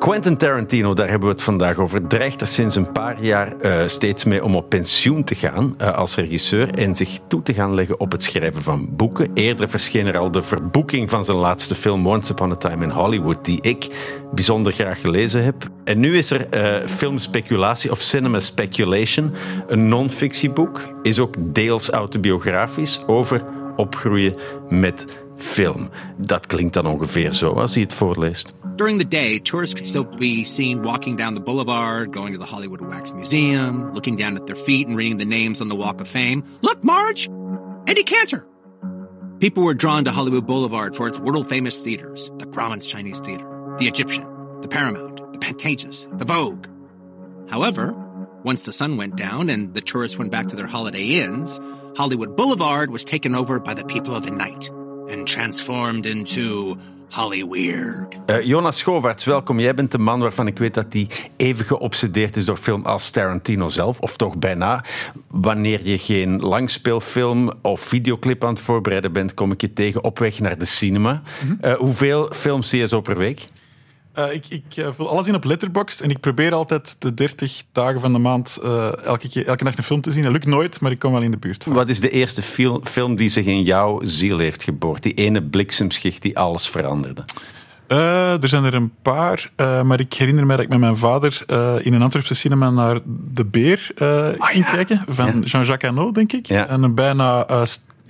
Quentin Tarantino, daar hebben we het vandaag over, dreigt er sinds een paar jaar uh, steeds mee om op pensioen te gaan uh, als regisseur en zich toe te gaan leggen op het schrijven van boeken. Eerder verscheen er al de verboeking van zijn laatste film Once Upon a Time in Hollywood, die ik bijzonder graag gelezen heb. En nu is er uh, filmspeculatie of cinema speculation, een non-fictieboek, is ook deels autobiografisch over opgroeien met film. Dat klinkt dan ongeveer zo als hij het voorleest. During the day, tourists could still be seen walking down the boulevard, going to the Hollywood Wax Museum, looking down at their feet and reading the names on the Walk of Fame. Look, Marge! Eddie Cantor! People were drawn to Hollywood Boulevard for its world-famous theaters. The Grauman's Chinese Theater, the Egyptian, the Paramount, the Pantages, the Vogue. However, once the sun went down and the tourists went back to their holiday inns, Hollywood Boulevard was taken over by the people of the night and transformed into Hollyweird. Uh, Jonas Schovaerts, welkom. Jij bent de man waarvan ik weet dat hij even geobsedeerd is door film als Tarantino zelf, of toch bijna. Wanneer je geen langspeelfilm of videoclip aan het voorbereiden bent, kom ik je tegen op weg naar de cinema. Mm -hmm. uh, hoeveel films zie je zo per week? Uh, ik, ik uh, vul alles in op Letterboxd en ik probeer altijd de 30 dagen van de maand uh, elke, keer, elke nacht een film te zien. Dat lukt nooit, maar ik kom wel in de buurt. Wat is de eerste film, film die zich in jouw ziel heeft geboord? Die ene bliksemschicht die alles veranderde? er zijn er een paar, maar ik herinner me dat ik met mijn vader in een Antwerpse cinema naar De Beer oh, ging ja. kijken, van ja. Jean-Jacques Hano, denk ik. Ja. En een bijna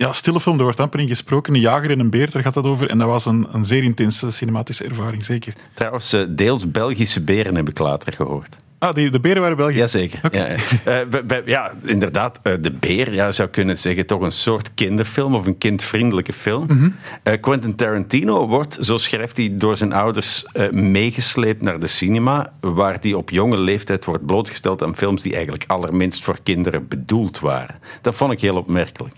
ja, stille film, er wordt amper in gesproken. Een jager en een beer, daar gaat dat over. En dat was een, een zeer intense cinematische ervaring, zeker. Trouwens, deels Belgische beren heb ik later gehoord. Ah, die, de beren waren Belgisch? Jazeker. Okay. Ja, bij, ja, inderdaad. Uh, de Beer, ja, zou kunnen zeggen, toch een soort kinderfilm of een kindvriendelijke film. Mm -hmm. uh, Quentin Tarantino wordt, zo schrijft hij, door zijn ouders meegesleept naar de cinema, waar hij op jonge leeftijd wordt blootgesteld aan films die eigenlijk allerminst voor kinderen bedoeld waren. Dat vond ik heel opmerkelijk.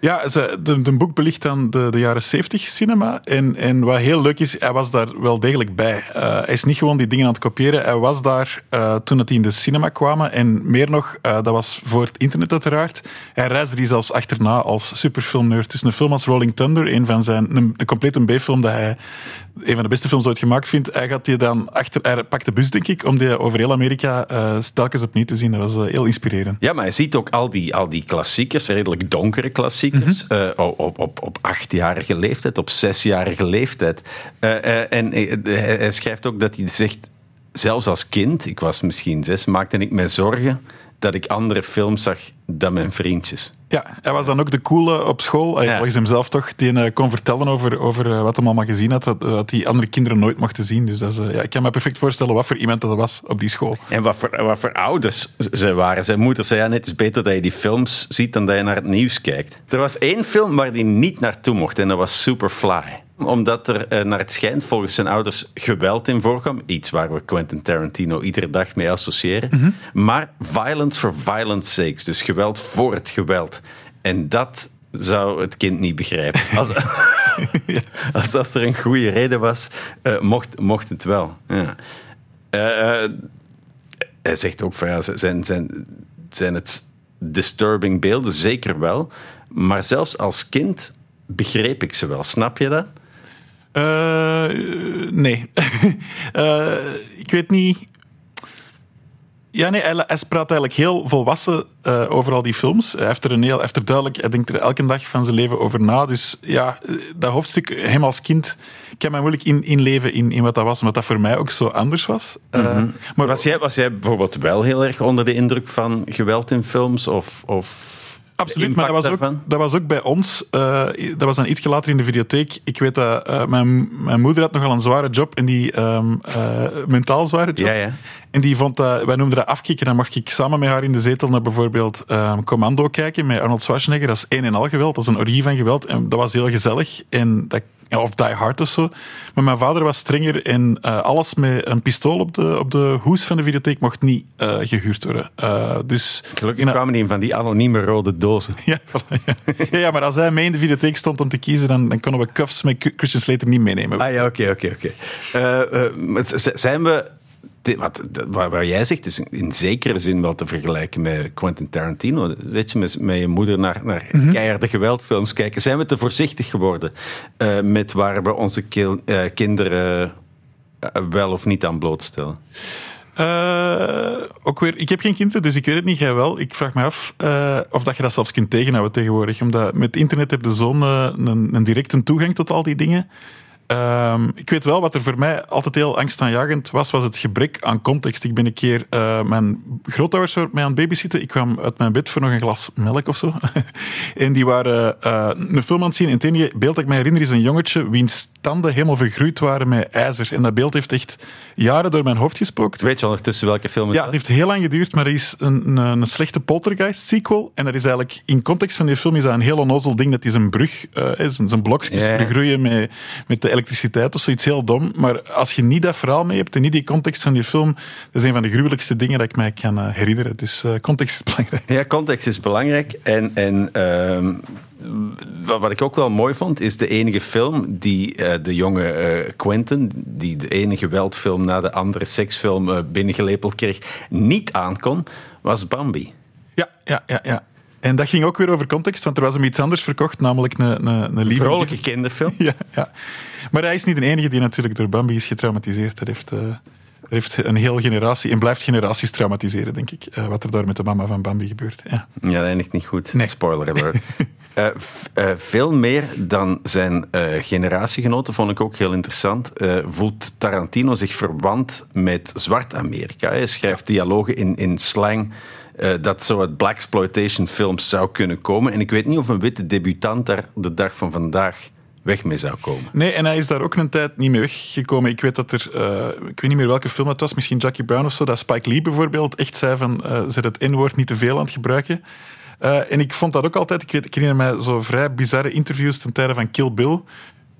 Ja, de, boek belicht dan de, de jaren 70 cinema. En, en wat heel leuk is, hij was daar wel degelijk bij. Uh, hij is niet gewoon die dingen aan het kopiëren. Hij was daar uh, toen het in de cinema kwamen. En meer nog, uh, dat was voor het internet uiteraard. Hij reisde die zelfs achterna als superfilmnerd. Is een film als Rolling Thunder, een van zijn, een, een complete B-film dat hij een van de beste films ooit gemaakt vindt. Hij gaat die dan achter, hij pakt de bus denk ik, om die over heel Amerika telkens opnieuw te zien. Dat was heel inspirerend. Ja, maar je ziet ook al die, al die klassiekers, redelijk donkere klassiekers mm -hmm. uh, op, op, op achtjarige leeftijd, op zesjarige leeftijd. Uh, uh, en hij schrijft ook dat hij zegt, zelfs als kind, ik was misschien zes, maakte ik mij zorgen dat ik andere films zag dan mijn vriendjes. Ja, hij was dan ook de coole op school, ja. volgens hem zelf toch, die uh, kon vertellen over, over uh, wat hij allemaal gezien had, dat, dat die andere kinderen nooit mochten zien. Dus dat is, uh, ja, ik kan me perfect voorstellen wat voor iemand dat was op die school. En wat voor, wat voor ouders ze waren. Zijn moeder zei, ja, net is beter dat je die films ziet dan dat je naar het nieuws kijkt. Er was één film waar hij niet naartoe mocht en dat was Superfly omdat er naar het schijnt volgens zijn ouders geweld in voorkwam. Iets waar we Quentin Tarantino iedere dag mee associëren. Mm -hmm. Maar violence for violence sakes. Dus geweld voor het geweld. En dat zou het kind niet begrijpen. Als, als, als er een goede reden was, uh, mocht, mocht het wel. Ja. Uh, hij zegt ook van ja, zijn, zijn, zijn het disturbing beelden? Zeker wel. Maar zelfs als kind begreep ik ze wel. Snap je dat? Nee. ik weet niet ja, nee, hij, hij praat eigenlijk heel volwassen uh, over al die films. Hij heeft er een heel, heeft er duidelijk, hij denkt er elke dag van zijn leven over na. Dus ja, dat hoofdstuk, hem als kind, kan mij moeilijk in, inleven in, in wat dat was, omdat dat voor mij ook zo anders was. Mm -hmm. uh, maar was jij, was jij bijvoorbeeld wel heel erg onder de indruk van geweld in films? Of, of Absoluut, maar dat was, ook, dat was ook bij ons. Uh, dat was dan iets later in de videotheek. Ik weet dat uh, mijn, mijn moeder had nogal een zware job. En die um, uh, mentaal zware job. Ja, ja. En die vond dat, wij noemden dat afkicken. Dan mocht ik samen met haar in de zetel naar bijvoorbeeld um, Commando kijken met Arnold Schwarzenegger. Dat is één en al geweld. Dat is een orgie van geweld. En dat was heel gezellig. En dat of Die Hard of zo. Maar mijn vader was strenger en uh, alles met een pistool op de, op de hoes van de videotheek mocht niet uh, gehuurd worden. Uh, dus, Gelukkig kwamen die van die anonieme rode dozen. Ja, ja, ja, maar als hij mee in de videotheek stond om te kiezen, dan, dan konden we cuffs met Christian Slater niet meenemen. Ah ja, oké, oké, oké. Zijn we wat, wat, wat, jij zegt is in zekere zin wel te vergelijken met Quentin Tarantino. Weet je, met, met je moeder naar, naar mm -hmm. keiharde geweldfilms kijken. Zijn we te voorzichtig geworden uh, met waar we onze uh, kinderen eh, wel of niet aan blootstellen? Uh, ook weer, ik heb geen kinderen, dus ik weet het niet, jij wel. Ik vraag me af uh, of dat je dat zelfs kunt tegenhouden tegenwoordig. Omdat met internet heb je zo'n uh, een, een directe toegang tot al die dingen. Um, ik weet wel, wat er voor mij altijd heel angstaanjagend was, was het gebrek aan context. Ik ben een keer, uh, mijn grootouders waren mij aan het babysitten. Ik kwam uit mijn bed voor nog een glas melk of zo. en die waren uh, een film aan het zien. En het enige beeld dat ik me herinner is een jongetje wiens tanden helemaal vergroeid waren met ijzer. En dat beeld heeft echt jaren door mijn hoofd gespookt. Weet je ondertussen welke film het Ja, het heeft heel lang geduurd, maar er is een, een, een, slechte poltergeist sequel. En dat is eigenlijk, in context van die film, is dat een heel onnozel ding. Dat is een brug, uh, zijn, zijn blokjes yeah. vergroeien met, met de elektriciteit of zoiets heel dom. Maar als je niet dat verhaal mee hebt en niet die context van die film, dat is een van de gruwelijkste dingen dat ik mij kan uh, herinneren. Dus uh, context is belangrijk. Ja, context is belangrijk. En, en uh, wat ik ook wel mooi vond, is de enige film die uh, de jonge Quentin, die de ene geweldfilm na de andere seksfilm binnengelepeld kreeg, niet aankon, was Bambi. Ja, ja, ja, ja. En dat ging ook weer over context, want er was hem iets anders verkocht, namelijk een, een, een lieve... Vrolijke kinderfilm. ja, ja. Maar hij is niet de enige die natuurlijk door Bambi is getraumatiseerd. Er heeft, uh, er heeft een hele generatie, en blijft generaties traumatiseren, denk ik, uh, wat er daar met de mama van Bambi gebeurt. Ja, ja dat eindigt niet goed. Nee. Spoiler alert. uh, veel meer dan zijn generatiegenoten, vond ik ook heel interessant, voelt Tarantino zich verwant met zwart Amerika. Hij schrijft dialogen in, in slang... Uh, dat zo uit blaxploitation films zou kunnen komen. En ik weet niet of een witte debutant daar de dag van vandaag weg mee zou komen. Nee, en hij is daar ook een tijd niet mee weggekomen. Ik weet dat er, uh, ik weet niet meer welke film het was, misschien Jackie Brown of zo, dat Spike Lee bijvoorbeeld echt zei van, uh, zet het N-woord niet te veel aan het gebruiken. En ik vond dat ook altijd, ik, weet, ik herinner mij zo vrij bizarre interviews ten tijde van Kill Bill,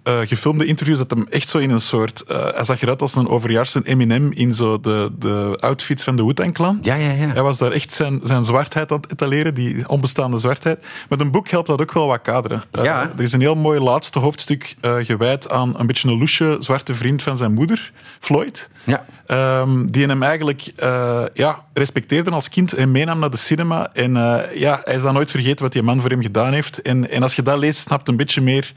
uh, gefilmde interviews dat hem echt zo in een soort... Uh, hij zag eruit als een overjaarse Eminem in zo de, de outfits van de Wu-Tang Clan. Ja, ja, ja. Hij was daar echt zijn, zijn zwartheid aan het etaleren, die onbestaande zwartheid. Met een boek helpt dat ook wel wat kaderen. Uh, ja. Er is een heel mooi laatste hoofdstuk gewijd aan een beetje een loesje zwarte vriend van zijn moeder, Floyd. Ja. Um, die hem eigenlijk ja, respecteerde als kind en meenam naar de cinema. En ja, hij is dan nooit vergeten wat die man voor hem gedaan heeft. En, en als je dat leest, snapt een beetje meer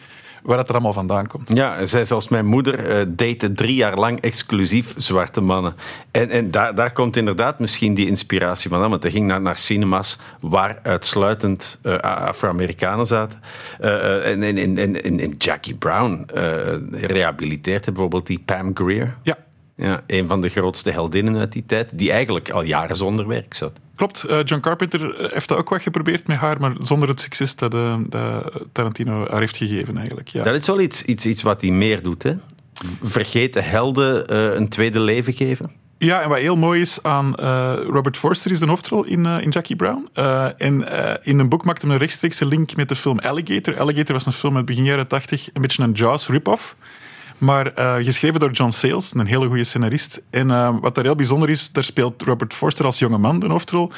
waar het er allemaal vandaan komt. Ja, zij zoals mijn moeder uh, date drie jaar lang exclusief zwarte mannen. En, en daar, daar komt inderdaad misschien die inspiratie van. Want hij ging naar, naar cinema's waar uitsluitend uh, Afro-Amerikanen zaten. Uh, en, en, en, en, en Jackie Brown rehabiliteert bijvoorbeeld die Pam Grier. Ja. Ja, een van de grootste heldinnen uit die tijd, die eigenlijk al jaren zonder werk zat. Klopt, uh, John Carpenter heeft dat ook wat geprobeerd met haar, maar zonder het succes dat, uh, dat Tarantino haar heeft gegeven eigenlijk. Ja. Dat is wel iets, iets, iets wat hij meer doet, hè? Vergeten helden uh, een tweede leven geven. Ja, en wat heel mooi is aan uh, Robert Forster is de hoofdrol in, uh, in Jackie Brown. Uh, en in een boek maakte hij een rechtstreekse link met de film Alligator. Alligator was een film uit begin jaren 80, een beetje een Jaws rip-off. Maar uh, geschreven door John Sayles, een hele goede scenarist. En uh, wat daar heel bijzonder is, daar speelt Robert Forster als jonge man de hoofdrol.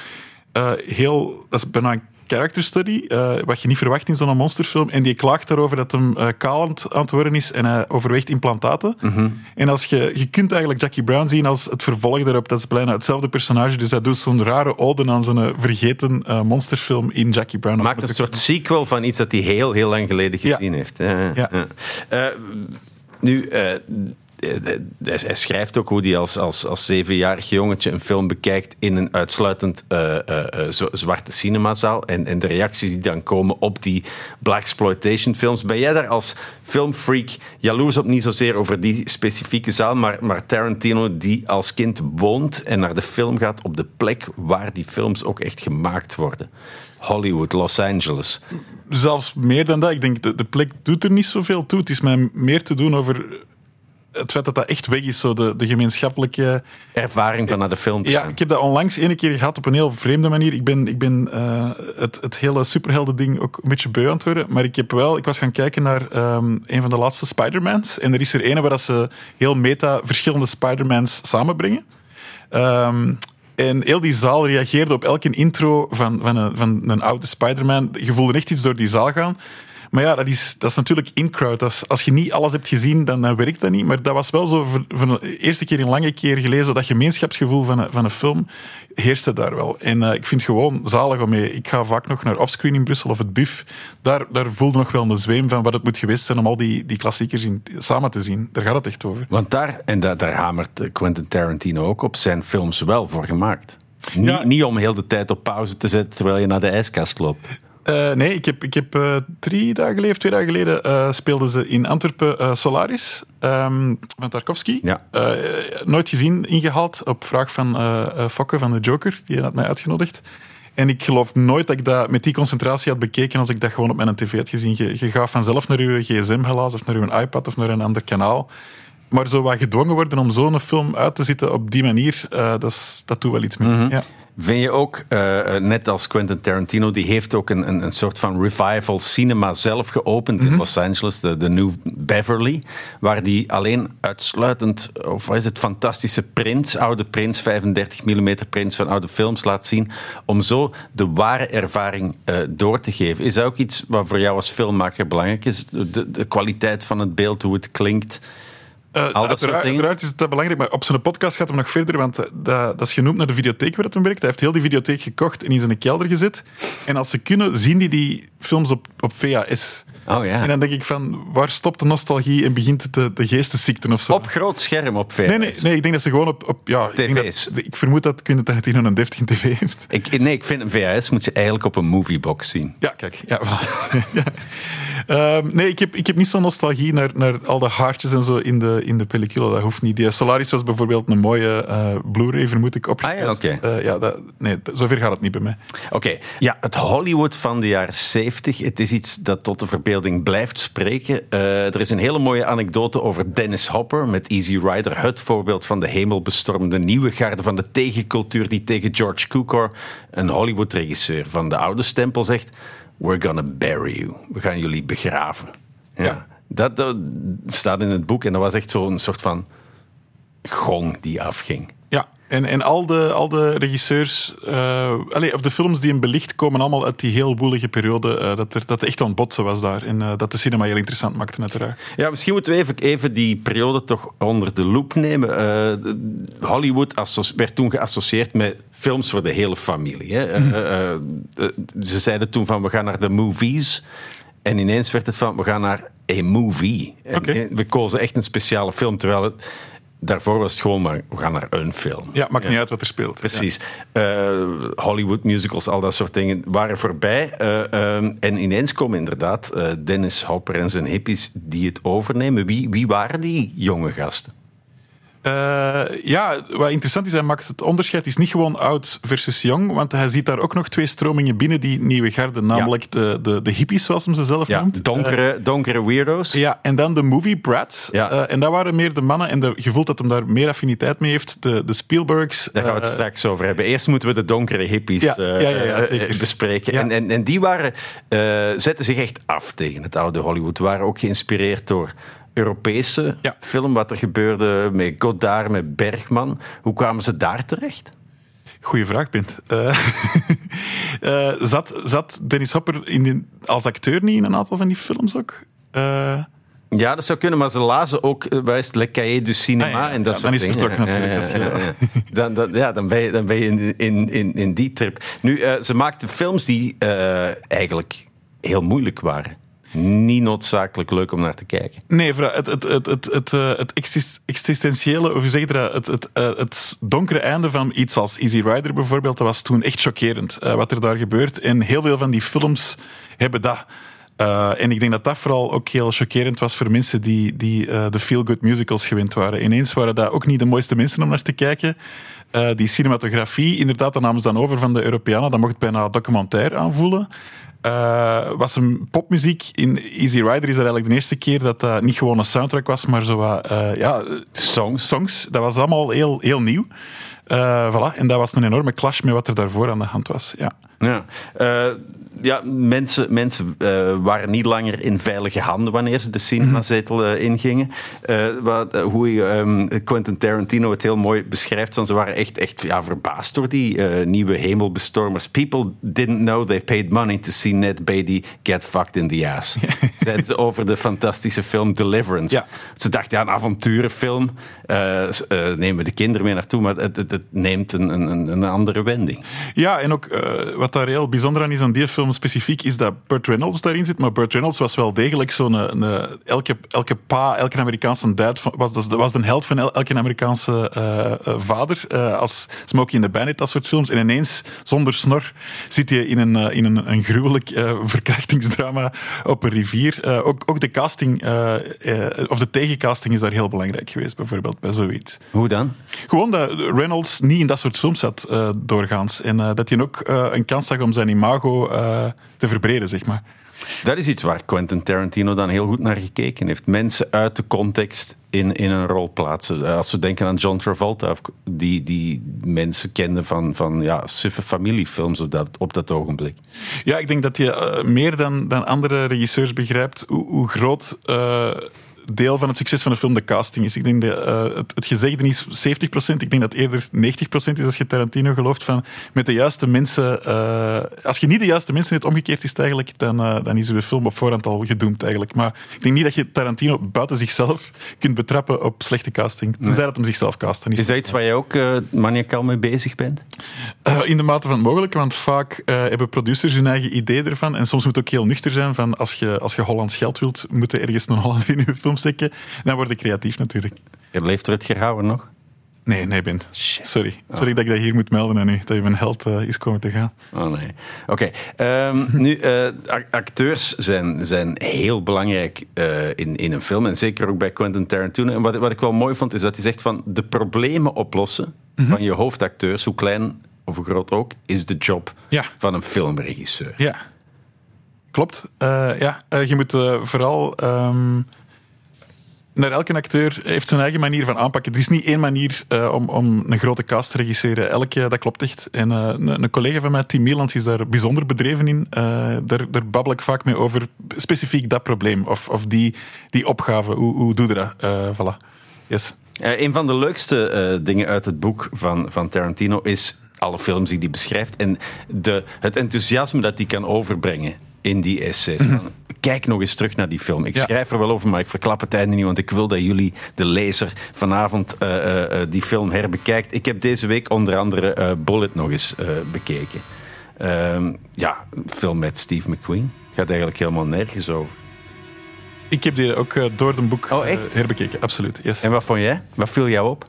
Uh, heel, dat is bijna een character study, wat je niet verwacht in zo'n monsterfilm. En die klaagt daarover dat hem kalend aan het worden is en hij overweegt implantaten. Mm -hmm. En als je, je kunt eigenlijk Jackie Brown zien als het vervolg daarop. Dat is bijna hetzelfde personage. Dus hij doet zo'n rare ode aan zo'n vergeten monsterfilm in Jackie Brown. Maakt een soort sequel van iets dat hij heel, heel lang geleden gezien ja. heeft. Ja, ja. Nu, uh, hij schrijft ook hoe hij als, als, als zevenjarig jongetje een film bekijkt in een uitsluitend uh, zwarte cinemazaal. En, en de reacties die dan komen op die blaxploitation films. Ben jij daar als filmfreak jaloers op? Niet zozeer over die specifieke zaal, maar, maar Tarantino die als kind woont en naar de film gaat op de plek waar die films ook echt gemaakt worden. Hollywood, Los Angeles. Zelfs meer dan dat. Ik denk, de, de plek doet er niet zoveel toe. Het is mij meer te doen over het feit dat dat echt weg is, zo de, de gemeenschappelijke... Ervaring van naar de film te Ja, ik heb dat onlangs ene keer gehad op een heel vreemde manier. Ik ben, ik ben uh, het, het hele superhelden ding ook een beetje beu aan het worden. Maar ik heb wel... Ik was gaan kijken naar um, een van de laatste Spider-Mans. En er is er ene waar ze heel meta verschillende Spider-Mans samenbrengen. Um, en heel die zaal reageerde op elke intro van, van, een, van een oude Spider-Man. Je voelde echt iets door die zaal gaan. Maar ja, dat is, dat is natuurlijk in-crowd. Als, als je niet alles hebt gezien, dan, dan werkt dat niet. Maar dat was wel zo voor, voor de eerste keer in lange keer gelezen. Dat gemeenschapsgevoel van een, van een film heerste daar wel. En uh, ik vind het gewoon zalig om mee. Ik ga vaak nog naar Offscreen in Brussel of het BUF. Daar, daar voelde nog wel een zweem van wat het moet geweest zijn om al die, die klassiekers in, samen te zien. Daar gaat het echt over. Want daar, en daar, daar hamert Quentin Tarantino ook op, zijn films wel voor gemaakt. Ja. Niet, niet om heel de tijd op pauze te zetten terwijl je naar de ijskast loopt. Uh, nee, ik heb, ik heb uh, drie dagen geleden, of twee dagen geleden, uh, speelden ze in Antwerpen Solaris um, van Tarkovsky. Ja. nooit gezien, ingehaald op vraag van Fokke van de Joker, die had mij uitgenodigd. En ik geloof nooit dat ik dat met die concentratie had bekeken als ik dat gewoon op mijn tv had gezien. Je, je gaat vanzelf naar je gsm helaas, of naar je iPad of naar een ander kanaal. Maar zo wat gedwongen worden om zo'n film uit te zitten op die manier, dat, is, dat doet wel iets mee. Mm -hmm. ja. Vind je ook, uh, net als Quentin Tarantino, die heeft ook een, een, een soort van revival cinema zelf geopend in Los Angeles, de, de New Beverly, waar die alleen uitsluitend, of wat is het, fantastische prints, oude prints, 35 mm prints van oude films laat zien, om zo de ware ervaring uh, door te geven. Is dat ook iets wat voor jou als filmmaker belangrijk is? De, de kwaliteit van het beeld, hoe het klinkt? Uh, uiteraard, uiteraard, is het belangrijk, maar op zijn podcast gaat hem nog verder, want dat, dat is genoemd naar de videotheek waar het hem werkt. Hij heeft heel die videotheek gekocht en in zijn kelder gezet. En als ze kunnen, zien die die films op, op VHS. Oh, ja. En dan denk ik van, waar stopt de nostalgie en begint het de, de geestesziekten of zo? Op groot scherm op VHS? Nee, nee, nee ik denk dat ze gewoon op... op ja, ik, TV's? Dat, ik vermoed dat Quentin Tarantino een deftige tv heeft. Ik, nee, ik vind een VHS moet je eigenlijk op een moviebox zien. Ja, kijk. Ja, ja. Um, nee, ik heb, ik heb niet zo'n nostalgie naar, naar al de haartjes en zo in de, in de pellicule. Dat hoeft niet. Die Solaris was bijvoorbeeld een mooie uh, Blu-ray, vermoed ik, opgekast. Ah, ja, okay. uh, ja, dat, nee, zover gaat het niet bij mij. Oké. Okay. Ja, het Hollywood van de jaren 70, het is iets dat tot de verbeelding blijft spreken. Uh, er is een hele mooie anekdote over Dennis Hopper met Easy Rider. Het voorbeeld van de hemelbestormde nieuwe garde van de tegencultuur die tegen George Cukor, een Hollywood-regisseur van de oude stempel, zegt... We're gonna bury you. We gaan jullie begraven. Ja. ja. Dat, dat, staat in het boek en dat was echt zo'n soort van gong die afging. Ja, en, en al, de, al de regisseurs, uh, allez, of de films die hem belicht, komen allemaal uit die heel woelige periode. Uh, dat er dat echt aan het botsen was daar. En uh, dat de cinema heel interessant maakte, uiteraard. Ja, misschien moeten we even, even die periode toch onder de loep nemen. Hollywood werd toen geassocieerd met films voor de hele familie. Hè? Mm. ze zeiden toen van we gaan naar de movies. En ineens werd het van we gaan naar a movie. Okay. we kozen echt een speciale film, terwijl het daarvoor was het gewoon maar, we gaan naar een film. Ja, maakt ja. niet uit wat er speelt. Precies. Ja. Uh, Hollywood musicals, al dat soort dingen waren voorbij. Uh, uh, en ineens komen inderdaad Dennis Hopper en zijn hippies die het overnemen. Wie, wie waren die jonge gasten? Uh, ja, wat interessant is, hij maakt het onderscheid is niet gewoon oud versus jong, want hij ziet daar ook nog twee stromingen binnen die nieuwe garde, namelijk ja. de, de, de hippies, zoals hem ze zelf ja, noemt. Donkere, uh, donkere weirdo's. Ja, en dan de movie brats. Ja. Uh, en dat waren meer de mannen, en de, je voelt dat hem daar meer affiniteit mee heeft, de, de Spielbergs. Daar gaan we het straks over hebben. Eerst moeten we de donkere hippies ja, ja, bespreken. En, en, en die waren, zetten zich echt af tegen het oude Hollywood, waren ook geïnspireerd door Europese ja. film, wat er gebeurde met Godard, met Bergman. Hoe kwamen ze daar terecht? Goeie vraag, Pint. Uh, uh, zat, zat Dennis Hopper in als acteur niet in een aantal van die films ook? Uh, ja, dat zou kunnen, maar ze lazen ook uh, Le Cahier du Cinema. Ah, ja, en dat ja, dan is het vertrokken natuurlijk. Dan, dan, ja, dan ben je, dan ben je in, in, in, in die trip. Nu, ze maakten films die eigenlijk heel moeilijk waren niet noodzakelijk leuk om naar te kijken. Nee, het, het, het, het, het, het existentiële, hoe zeg het, het, het donkere einde van iets als Easy Rider bijvoorbeeld, dat was toen echt chockerend wat er daar gebeurt. En heel veel van die films hebben dat. En ik denk dat dat vooral ook heel chockerend was voor mensen die, die de feel-good musicals gewend waren. Ineens waren dat ook niet de mooiste mensen om naar te kijken. Die cinematografie, inderdaad, dat namen ze dan over van de Europeanen. Dat mocht bijna documentair aanvoelen. Uh, was een popmuziek in Easy Rider is er eigenlijk de eerste keer dat dat niet gewoon een soundtrack was, maar zo wat uh, ja, songs. songs. Dat was allemaal heel, heel nieuw. Uh, voilà. En dat was een enorme clash met wat er daarvoor aan de hand was. Ja. Ja. ja, mensen, mensen uh, waren niet langer in veilige handen wanneer ze de cinemazetel uh, ingingen. Wat, hoe um, Quentin Tarantino het heel mooi beschrijft. Want ze waren echt, echt ja, verbaasd door die nieuwe hemelbestormers. People didn't know they paid money to see Ned Beatty get fucked in the ass. Zeiden ze over de fantastische film Deliverance. Ja. Ze dachten, ja, een avonturenfilm. nemen de kinderen mee naartoe, maar het, het, het neemt een, een, een, andere wending. Ja, en ook wat daar heel bijzonder aan is aan die film specifiek is dat Burt Reynolds daarin zit. Maar Burt Reynolds was wel degelijk zo'n... elke, elke pa, elke Amerikaanse dad was, was de held van elke Amerikaanse uh, vader. Uh, als Smokey in the Bandit, dat soort films. En ineens, zonder snor, zit je in een, in een, een gruwelijk verkrachtingsdrama op een rivier. ook, ook de casting, of de tegencasting is daar heel belangrijk geweest, bijvoorbeeld, bij zoiets. Hoe dan? Gewoon dat Reynolds niet in dat soort films zat, doorgaans. En dat hij ook een kans zag om zijn imago te verbreden, zeg maar. Dat is iets waar Quentin Tarantino dan heel goed naar gekeken heeft. Mensen uit de context in, in een rol plaatsen. Als we denken aan John Travolta, die, die mensen kenden van, van ja, suffe familiefilms op dat, op dat ogenblik. Ja, ik denk dat je uh, meer dan, dan andere regisseurs begrijpt hoe, hoe groot. Uh, deel van het succes van de film de casting is. Ik denk dat uh, het, het gezegde is 70%. Ik denk dat eerder 90% is als je Tarantino gelooft. Van met de juiste mensen. Uh, als je niet de juiste mensen hebt, omgekeerd is het eigenlijk, dan, uh, dan is de film op voorhand al gedoemd eigenlijk. Maar ik denk niet dat je Tarantino buiten zichzelf kunt betrappen op slechte casting. Tenzij nee. dat hem zichzelf cast. is, is dat iets waar je ook maniacaal mee bezig bent? in de mate van het mogelijke, want vaak hebben producers hun eigen idee ervan. En soms moet het ook heel nuchter zijn van als je, als je Hollands geld wilt, moet er ergens een Hollander in je film steken. Dan word ik creatief natuurlijk. Je leeft Rutger Hauer nog? Nee, nee, Bint. Sorry. Sorry dat ik dat hier moet melden aan u, dat je mijn held uh, is komen te gaan. Oh nee. Oké. Okay. Um, nu, uh, acteurs zijn, zijn heel belangrijk uh, in, in een film. En zeker ook bij Quentin Tarantino. En wat, wat ik wel mooi vond, is dat hij zegt van de problemen oplossen mm -hmm. van je hoofdacteurs, hoe klein of hoe groot ook, is de job ja. van een filmregisseur. Ja. Klopt. ja. je moet vooral... Um, naar elke acteur heeft zijn eigen manier van aanpakken. Er is niet één manier uh, om, om een grote cast te regisseren. Elke, dat klopt echt. En uh, een, een, collega van mij, Tim Mielans, is daar bijzonder bedreven in. Uh, daar, daar babbel ik vaak mee over specifiek dat probleem of, of die, die opgave. Hoe, hoe doe je dat? voilà. Yes. een van de leukste dingen uit het boek van, van Tarantino is alle films die hij beschrijft en de, het enthousiasme dat hij kan overbrengen in die essays. Mm -hmm. Kijk nog eens terug naar die film. Ik ja. schrijf er wel over, maar ik verklap het einde niet, want ik wil dat jullie, de lezer, vanavond uh, uh, die film herbekijkt. Ik heb deze week onder andere Bullet nog eens bekeken. Ehm, ja, een film met Steve McQueen. Gaat eigenlijk helemaal nergens over. Ik heb die ook door een boek oh, herbekeken, absoluut. Yes. En wat vond jij? Wat viel jou op?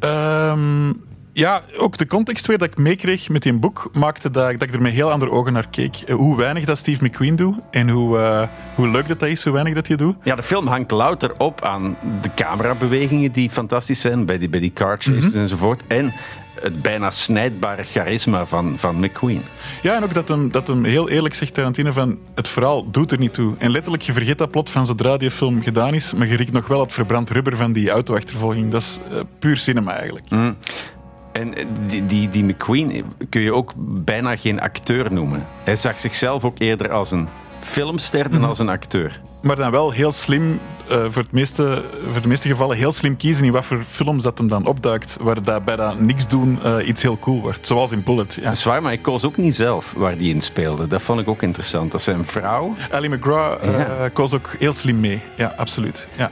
Um, ja, ook de context weer dat ik meekreeg met die boek maakte dat, dat ik er met heel andere ogen naar keek. Hoe weinig dat Steve McQueen doet en hoe, uh, hoe leuk dat, dat is, hoe weinig dat hij doet. Ja, de film hangt louter op aan de camerabewegingen die fantastisch zijn, bij die, bij die car chases mm -hmm. enzovoort. En het bijna snijdbare charisma van, van McQueen. Ja, en ook dat hem, dat hem heel eerlijk zegt, Tarantino, van het verhaal doet er niet toe. En letterlijk, je vergeet dat plot van zodra die film gedaan is, maar je riekt nog wel het verbrand rubber van die auto-achtervolging. Dat is uh, puur cinema eigenlijk. Mm. En die, die, die McQueen kun je ook bijna geen acteur noemen. Hij zag zichzelf ook eerder als een filmster dan als een acteur. Maar dan wel heel slim, uh, voor, het meeste, voor de meeste gevallen heel slim kiezen in wat voor films dat hem dan opduikt, waar dat bij dat niks doen uh, iets heel cool wordt. Zoals in Bullet. Ja. Dat is waar, maar ik koos ook niet zelf waar die in speelde. Dat vond ik ook interessant. Dat zijn vrouw. Ali McGraw uh, ja. koos ook heel slim mee. Ja, absoluut. Ja.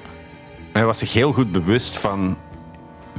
Hij was zich heel goed bewust van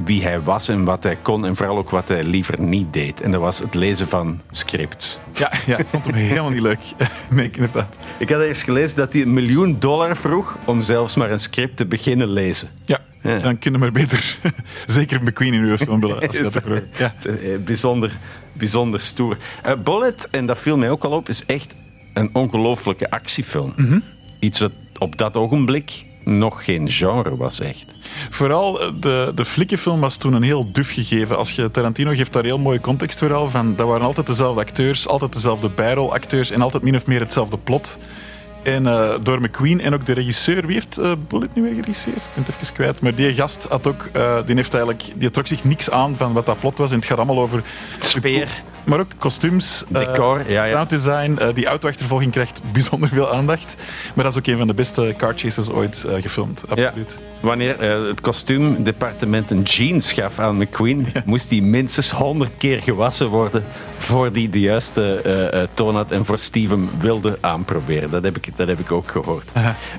wie hij was en wat hij kon en vooral ook wat hij liever niet deed. En dat was het lezen van scripts. Ja, ja ik vond hem helemaal niet leuk. Nee, inderdaad. Ik had eerst gelezen dat hij een miljoen dollar vroeg om zelfs maar een script te beginnen lezen. Ja, ja. dan kunnen we beter zeker McQueen in uw film willen. Als je dat ja. Eh, bijzonder, bijzonder stoer. Uh, Bullet, en dat viel mij ook al op, is echt een ongelooflijke actiefilm. Mm -hmm. Iets wat op dat ogenblik nog geen genre was echt. Vooral eh, de, de flikkenfilm was toen een heel duf gegeven. Als je Tarantino geeft daar heel mooi context vooral van. Dat waren altijd dezelfde acteurs, altijd dezelfde bijrolacteurs en altijd min of meer hetzelfde plot. En uh, door McQueen en ook de regisseur. Wie heeft uh, Bullet nu weer geregisseerd? Ik ben het even kwijt. Maar die gast had ook, uh, die, heeft eigenlijk, die trok zich niks aan van wat dat plot was. En het gaat allemaal over. Sfeer. Maar ook kostuums, eh, Decor, ja, ja. sound design. Eh, die auto-achtervolging krijgt bijzonder veel aandacht. Maar dat is ook een van de beste car chases ooit eh, gefilmd. Absoluut. Wanneer het kostuumdepartement een jeans gaf aan McQueen, moest die minstens honderd keer gewassen worden voor die de juiste toon had en voor Steven wilde aanproberen. Dat heb ik, dat heb ik ook gehoord.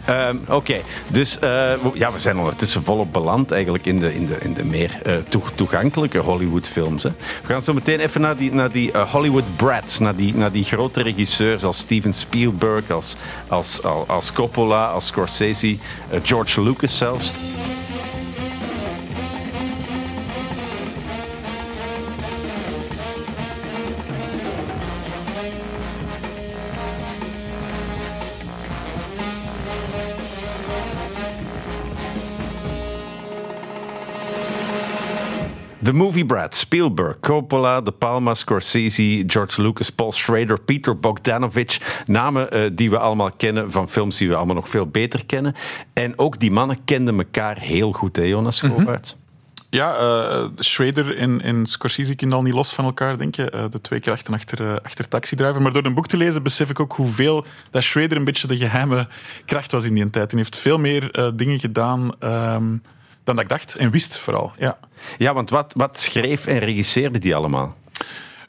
Ehm, Oké, dus we- ja, we zijn ondertussen volop beland eigenlijk in de, in de, in de meer toe- toegankelijke Hollywood-films. hè. We gaan zo meteen even naar die, naar die eh, Hollywood brats, naar die, naar die grote regisseurs als Steven Spielberg, als, als, als, Coppola, als Scorsese, eh, George Lucas zelfs. The Movie Brad, Spielberg, Coppola, De Palma, Scorsese, George Lucas, Paul Schrader, Peter Bogdanovich. Namen eh, die we allemaal kennen van films die we allemaal nog veel beter kennen. En ook die mannen kenden elkaar heel goed, hè, Jonas Schovaerts? Ja, eh Schrader en, en Scorsese kunnen al niet los van elkaar, denk je. Eh, de twee krachten achter, achter Taxi Driver. Maar door een boek te lezen besef ik ook hoeveel dat Schrader een beetje de geheime kracht was in die tijd. Hij heeft veel meer eh, dingen gedaan ehm, dan dat ik dacht. En wist vooral, ja. Ja, want wat, wat schreef en regisseerde die allemaal?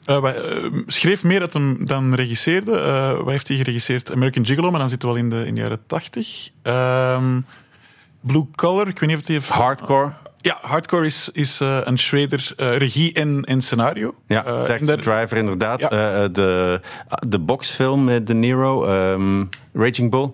Eh, wij, eh, schreef meer dat hem dan regisseerde. Eh, wat heeft hij geregisseerd? American Gigolo, maar dan zitten we al in de, in de jaren tachtig. Ehm, Blue Collar, ik weet niet of hij heeft... Hardcore? Ja, Hardcore is, is een Schrader eh, regie en, en scenario. Ja, Taxi daar- Driver inderdaad. Ja. De, de boxfilm met De Niro, ehm, Raging Bull.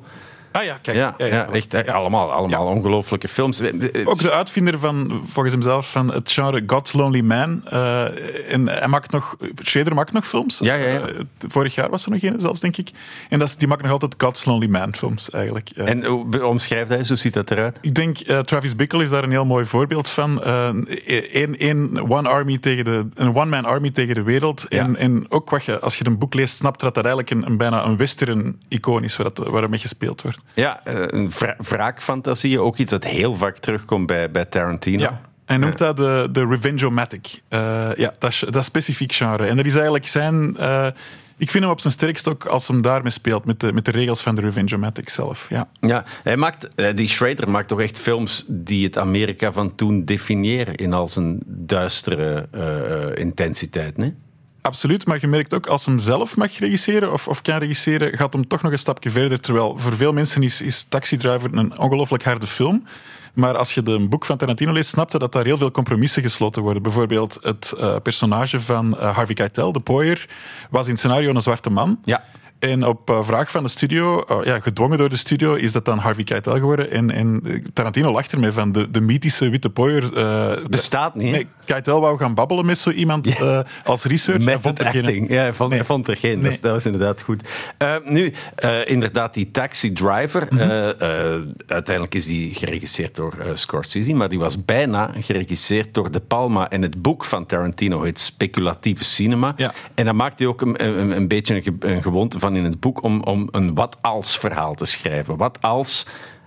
Ah ja, kijk. Ja, ja, echt eh, allemaal, allemaal ongelooflijke films. Eh, Ook de uitvinder van, volgens hemzelf, van het genre God's Lonely Man. Eh, en hij maakt nog, Schrader maakt nog films. Ja, ja, ja. Eh, vorig jaar was er nog een zelfs, denk ik. En dat is, die maakt nog altijd God's Lonely Man films, eigenlijk. Ja. En hoe omschrijft hij, hoe ziet dat eruit? Ik denk, eh, Travis Bickle is daar een heel mooi voorbeeld van. Eh, Een één one army tegen de, een one-man army tegen de wereld. Ja. En, en ook wat je, als je een boek leest, snapt dat dat eigenlijk een, een bijna een western-icoon is waar, dat, waar er mee gespeeld wordt. Ja, eh, een wra- wraakfantasie, ook iets dat heel vaak terugkomt bij, bij Tarantino. Ja. Hij noemt dat de, de Revenge-O-Matic. Eh, ja, dat is, dat is specifiek genre. En dat is eigenlijk zijn... eh, ik vind hem op zijn sterkst ook als hem daarmee speelt, met de, met de regels van de Revenge-O-Matic zelf. Ja. Ja, hij maakt, die Schrader maakt toch echt films die het Amerika van toen definiëren in al zijn duistere intensiteit, nee? Absoluut, maar je merkt ook als hem zelf mag regisseren of, of kan regisseren, gaat hem toch nog een stapje verder. Terwijl voor veel mensen is, is Taxi Driver een ongelooflijk harde film. Maar als je de boek van Tarantino leest, snapte dat daar heel veel compromissen gesloten worden. Bijvoorbeeld het eh, personage van eh, Harvey Keitel, de pooier, was in het scenario een zwarte man. Ja. En op eh, vraag van de studio, eh, ja, gedwongen door de studio, is dat dan Harvey Keitel geworden. En, en eh, Tarantino lacht ermee van de, de mythische witte pooier. eh, Bestaat niet? Nee, Keitel wou gaan babbelen met zo iemand als research. Hij Met vond het er geen-. Ja, hij vond, Nee. hij vond er geen. Dat, is, dat was inderdaad goed. Nu, inderdaad, die Taxi Driver. Mhm. uiteindelijk is die geregisseerd door Scorsese. Maar die was bijna geregisseerd door De Palma. En het boek van Tarantino heet Speculatieve Cinema. Ja. En dan maakt hij ook een, een, een beetje een, een gewoonte van in het boek om, om een wat-als verhaal te schrijven. Wat als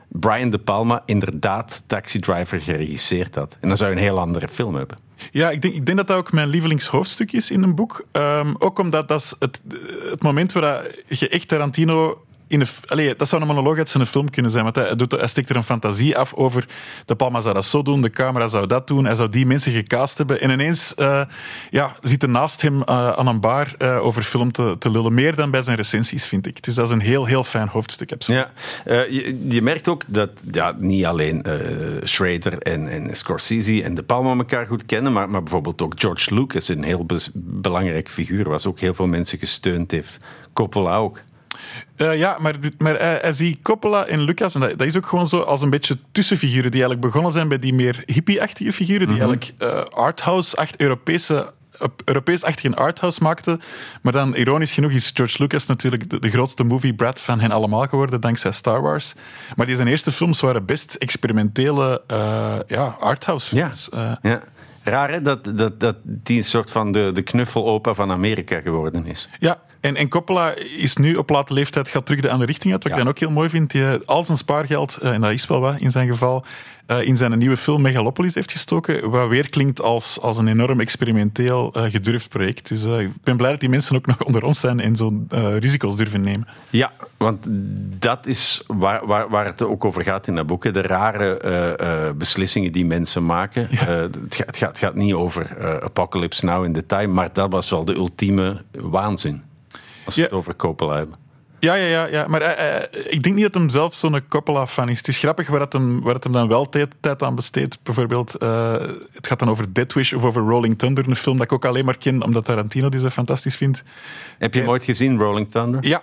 Brian De Palma inderdaad Taxi Driver geregisseerd had. En dan zou je een heel andere film hebben. Ja, ik denk, ik denk dat dat ook mijn lievelingshoofdstuk is in een boek. Ehm, ook omdat dat is het, het moment waar je echt Tarantino... In dat zou een monoloog uit zijn film kunnen zijn. Want hij, doet, hij steekt er een fantasie af over... De Palma zou dat zo doen, de camera zou dat doen. Hij zou die mensen gecast hebben. En ineens eh, ja, zit er naast hem eh, aan een bar eh, over film te, te lullen. Meer dan bij zijn recensies, vind ik. Dus dat is een heel, heel fijn hoofdstuk. Absoluut. Ja, je, je merkt ook dat ja, niet alleen Schrader en, en Scorsese en De Palma elkaar goed kennen, maar, maar bijvoorbeeld ook George Lucas, een heel belangrijk figuur, was ook heel veel mensen gesteund heeft. Coppola ook. Eh, ja, maar, maar hij, hij ziet Coppola en Lucas, en dat, dat is ook gewoon zo als een beetje tussenfiguren die eigenlijk begonnen zijn bij die meer hippie-achtige figuren, die eigenlijk eh, arthouse, echt Europese Europees-achtige arthouse maakten. Maar dan, ironisch genoeg, is George Lucas natuurlijk de, de grootste movie brat van hen allemaal geworden, dankzij Star Wars. Maar die zijn eerste films waren best experimentele eh, ja, arthouse Ja, films. Eh, ja. Raar hè, dat, dat, dat die een soort van de, de knuffelopa van Amerika geworden is. Ja, En, en Coppola is nu op late leeftijd gaat terug de andere richting uit. Wat Ja. ik dan ook heel mooi vind. Die eh, al zijn spaargeld, eh, en dat is wel wat in zijn geval, eh, in zijn nieuwe film Megalopolis heeft gestoken. Wat weer klinkt als, als een enorm experimenteel gedurfd project. Dus ik ben blij dat die mensen ook nog onder ons zijn en zo eh, risico's durven nemen. Ja, want dat is waar, waar, waar het ook over gaat in dat boek. hè. De rare beslissingen die mensen maken. Het, gaat, het, gaat, het gaat niet over Apocalypse Now in detail, maar dat was wel de ultieme waanzin. Als we Ja. het over Coppola hebben. Ja, ja, ja, ja. maar eh, eh, ik denk niet dat hem zelf zo'n Coppola-fan is. Het is grappig waar het hem, waar het hem dan wel tijd, tijd aan besteedt. Bijvoorbeeld, eh, het gaat dan over Dead Wish of over Rolling Thunder, een film dat ik ook alleen maar ken omdat Tarantino die zo fantastisch vindt. Heb je hem ooit gezien, Rolling Thunder? Ja,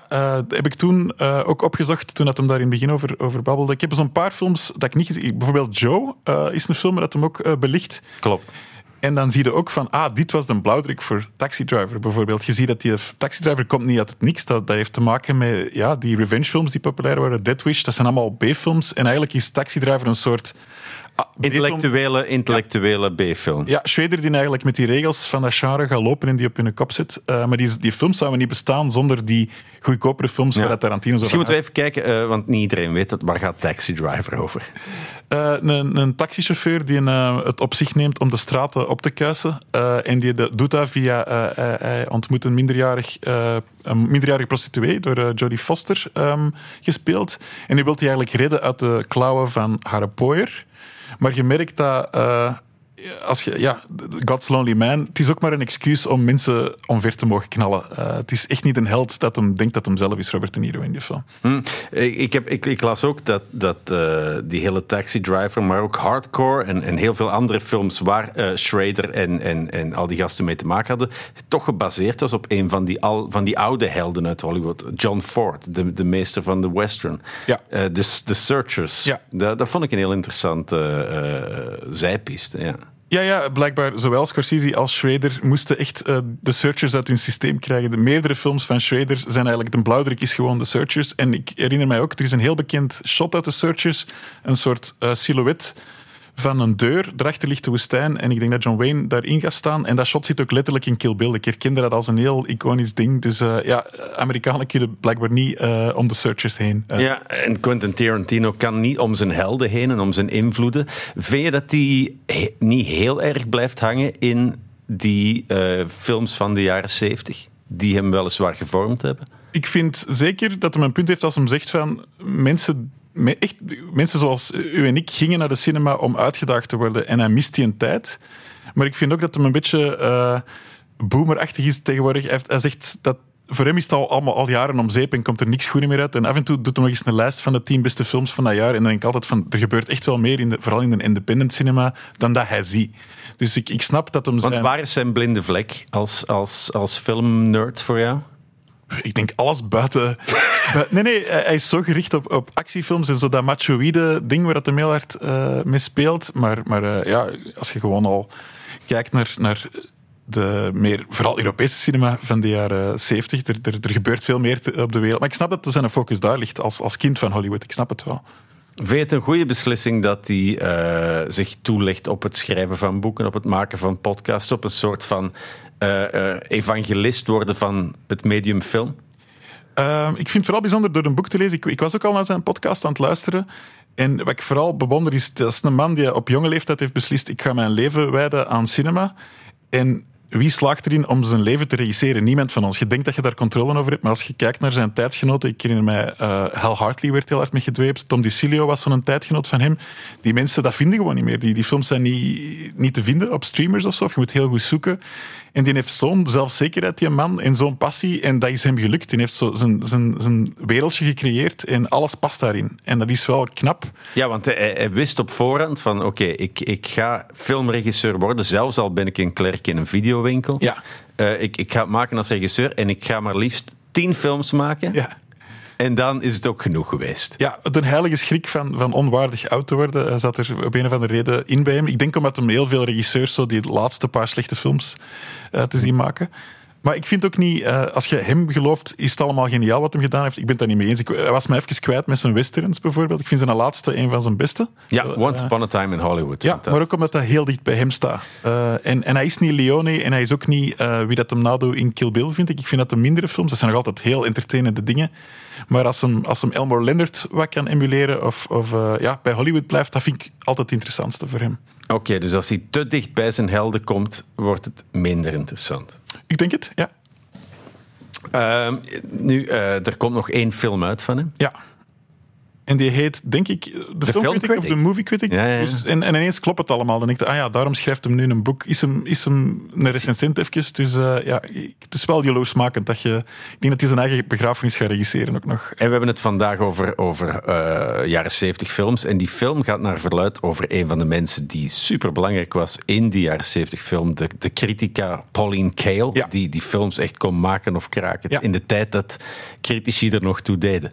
heb ik toen ook opgezocht, toen dat hem daar in het begin over, over babbelde. Ik heb zo'n paar films dat ik niet gezien Bijvoorbeeld Joe is een film dat hem ook belicht. Klopt. En dan zie je ook van, ah, dit was de blauwdruk voor Taxi Driver bijvoorbeeld. Je ziet dat die Taxi Driver komt niet uit het niks. Dat, dat heeft te maken met ja, die revenge films die populair waren. Dead Wish, dat zijn allemaal B-films. En eigenlijk is Taxi Driver een soort... ah. Intellectuele, intellectuele B-film. Ja, Schweder die eigenlijk met die regels van dat genre gaat lopen en die op hun kop zit. Eh, maar die, die films zouden niet bestaan zonder die goedkopere films Ja. waar Tarantino zo Misschien moeten we even kijken, eh, want niet iedereen weet dat. Waar gaat Taxi Driver over? Eh, een, een taxichauffeur die eh, het op zich neemt om de straten op te kuisen. En die de- doet dat via... hij, ontmoet een minderjarig, een minderjarige prostituee door eh, Jodie Foster ehm, gespeeld. En die wil die eigenlijk redden uit de klauwen van haar pooier. Maar je merkt dat... eh, als je, ja, God's Lonely Man, het is ook maar een excuus om mensen omver te mogen knallen. Eh, het is echt niet een held dat hem denkt dat hem zelf is, Robert De Niro in die film. Hm. Ik, heb, ik, ik las ook dat, dat eh, die hele Taxi Driver, maar ook Hardcore en, en heel veel andere films waar eh Schrader en, en, en al die gasten mee te maken hadden, toch gebaseerd was op een van die, al, van die oude helden uit Hollywood. John Ford, de, de meester van de western. Ja. Eh, dus The Searchers. Ja. Dat, dat vond ik een heel interessante zijpiste. Ja. Ja, ja, blijkbaar zowel Scorsese als Schrader moesten echt eh, de searchers uit hun systeem krijgen. De meerdere films van Schrader zijn eigenlijk... De blauwdruk is gewoon de searchers. En ik herinner mij ook, er is een heel bekend shot uit de searchers. Een soort eh, silhouet van een deur. Daarachter ligt de woestijn. En ik denk dat John Wayne daarin gaat staan. En dat shot zit ook letterlijk in Kill Bill. Ik herkende dat als een heel iconisch ding. Dus eh, ja, Amerikanen kunnen blijkbaar niet eh, om de searchers heen. Eh, Ja, en Quentin Tarantino kan niet om zijn helden heen en om zijn invloeden. Vind je dat die he- niet heel erg blijft hangen in die films van de jaren zeventig? Die hem weliswaar gevormd hebben? Ik vind zeker dat hij een punt heeft als hem zegt van mensen, me- echt, mensen zoals u en ik gingen naar de cinema om uitgedaagd te worden en hij mist die een tijd. Maar ik vind ook dat hem een beetje eh boomerachtig is tegenwoordig. Hij, heeft- hij zegt dat voor hem is het al allemaal al jaren om zeep en komt er niks goed meer uit. En af en toe doet hij nog eens een lijst van de tien beste films van dat jaar. En dan denk ik altijd van, er gebeurt echt wel meer, in de, vooral in de independent cinema, dan dat hij ziet. Dus ik, ik snap dat hem Want zijn... waar is zijn blinde vlek als, als, als filmnerd voor jou? Ik denk alles buiten. bui- nee, nee, hij is zo gericht op, op actiefilms en zo dat machoïde ding waar hem heel hard eh mee speelt. Maar, maar eh, ja, als je gewoon al kijkt naar, naar de meer, vooral Europese cinema van de jaren 70, er, er, er gebeurt veel meer te- op de wereld. Maar ik snap dat zijn focus daar ligt als, als kind van Hollywood. Ik snap het wel. Vind je het een goede beslissing dat hij eh, zich toelegt op het schrijven van boeken, op het maken van podcasts, op een soort van eh, eh, evangelist worden van het medium film? Ehm, ik vind het vooral bijzonder door een boek te lezen. Ik, ik was ook al naar zijn podcast aan het luisteren. En wat ik vooral bewonder is, dat is een man die op jonge leeftijd heeft beslist, ik ga mijn leven wijden aan cinema. En wie slaagt erin om zijn leven te regisseren? Niemand van ons. Je denkt dat je daar controle over hebt, maar als je kijkt naar zijn tijdgenoten, ik herinner mij, eh Hal Hartley werd heel hard mee gedweept, Tom DiCilio was zo'n tijdgenoot van hem. Die mensen, dat vinden gewoon niet meer. Die, die films zijn niet, niet te vinden op streamers of zo, je moet heel goed zoeken. En die heeft zo'n zelfzekerheid, die man, en zo'n passie. En dat is hem gelukt. Die heeft zo zijn, zijn, zijn wereldje gecreëerd en alles past daarin. En dat is wel knap. Ja, want hij, hij wist op voorhand van oké, ik, ik ga filmregisseur worden, zelfs al ben ik een klerk in een videowinkel. Ja. Eh, ik, ik ga het maken als regisseur en ik ga maar liefst tien films maken. Ja. En dan is het ook genoeg geweest. Ja, een heilige schrik van, van onwaardig oud te worden eh, zat er op een of andere reden in bij hem. Ik denk omdat hem heel veel regisseurs zo die laatste paar slechte films eh, te zien maken. Maar ik vind ook niet, uh, als je hem gelooft, is het allemaal geniaal wat hij gedaan heeft. Ik ben het daar niet mee eens. Ik, hij was me even kwijt met zijn westerns bijvoorbeeld. Ik vind zijn laatste een van zijn beste. Ja, uh, Once Upon a Time in Hollywood. Ja, maar ook omdat hij heel dicht bij hem staat. Uh, en, en hij is niet Leone en hij is ook niet wie dat hem nadoet in Kill Bill, vind ik. Ik vind dat de mindere films, dat zijn nog altijd heel entertainende dingen. Maar als hem, als hem Elmore Leonard wat kan emuleren of, of ja, bij Hollywood blijft, dat vind ik altijd het interessantste voor hem. Oké, okay, dus als hij te dicht bij zijn helden komt, wordt het minder interessant. Ik denk het, ja. Uh, nu, uh, er komt nog één film uit van hem. Ja. En die heet, denk ik, de, de film critic of de movie critic. Ja, ja, dus, en, en, ineens klopt het allemaal. Dan denk ik, ah ja, daarom schrijft hem nu een boek. Is hem, is hem een recensent even. Dus uh, ja, het is wel jaloersmakend dat je... Ik denk dat hij zijn eigen begrafenis gaat regisseren ook nog. En we hebben het vandaag over, over uh, jaren 70 films. En die film gaat naar verluid over een van de mensen die superbelangrijk was in die jaren 70 film. De, de critica Pauline Kael. Ja. Die die films echt kon maken of kraken. In de tijd dat critici er nog toe deden.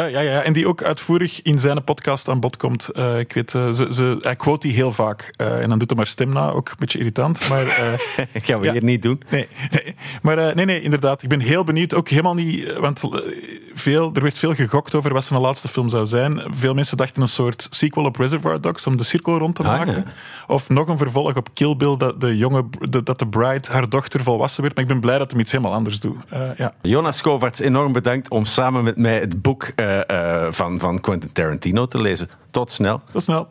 Ja, ja, ja, en die ook uitvoerig in zijn podcast aan bod komt. Uh, ik weet, uh, ze, ze, hij quote die heel vaak. Uh, en dan doet hij maar stem na, ook een beetje irritant. Maar, gaan we ja, hier niet doen. Nee, nee. maar nee, nee, inderdaad. Ik ben heel benieuwd. Ook helemaal niet, want veel, er werd veel gegokt over wat zijn laatste film zou zijn. Veel mensen dachten een soort sequel op Reservoir Dogs om de cirkel rond te Ah, maken. ja. Of nog een vervolg op Kill Bill, dat de, jonge, de, dat de bride, haar dochter, volwassen werd. Maar ik ben blij dat hij iets helemaal anders doet. ja. Jonas Kovaerts, enorm bedankt om samen met mij het boek uh, uh, van, van Quentin Tarantino te lezen. Tot snel. Tot snel.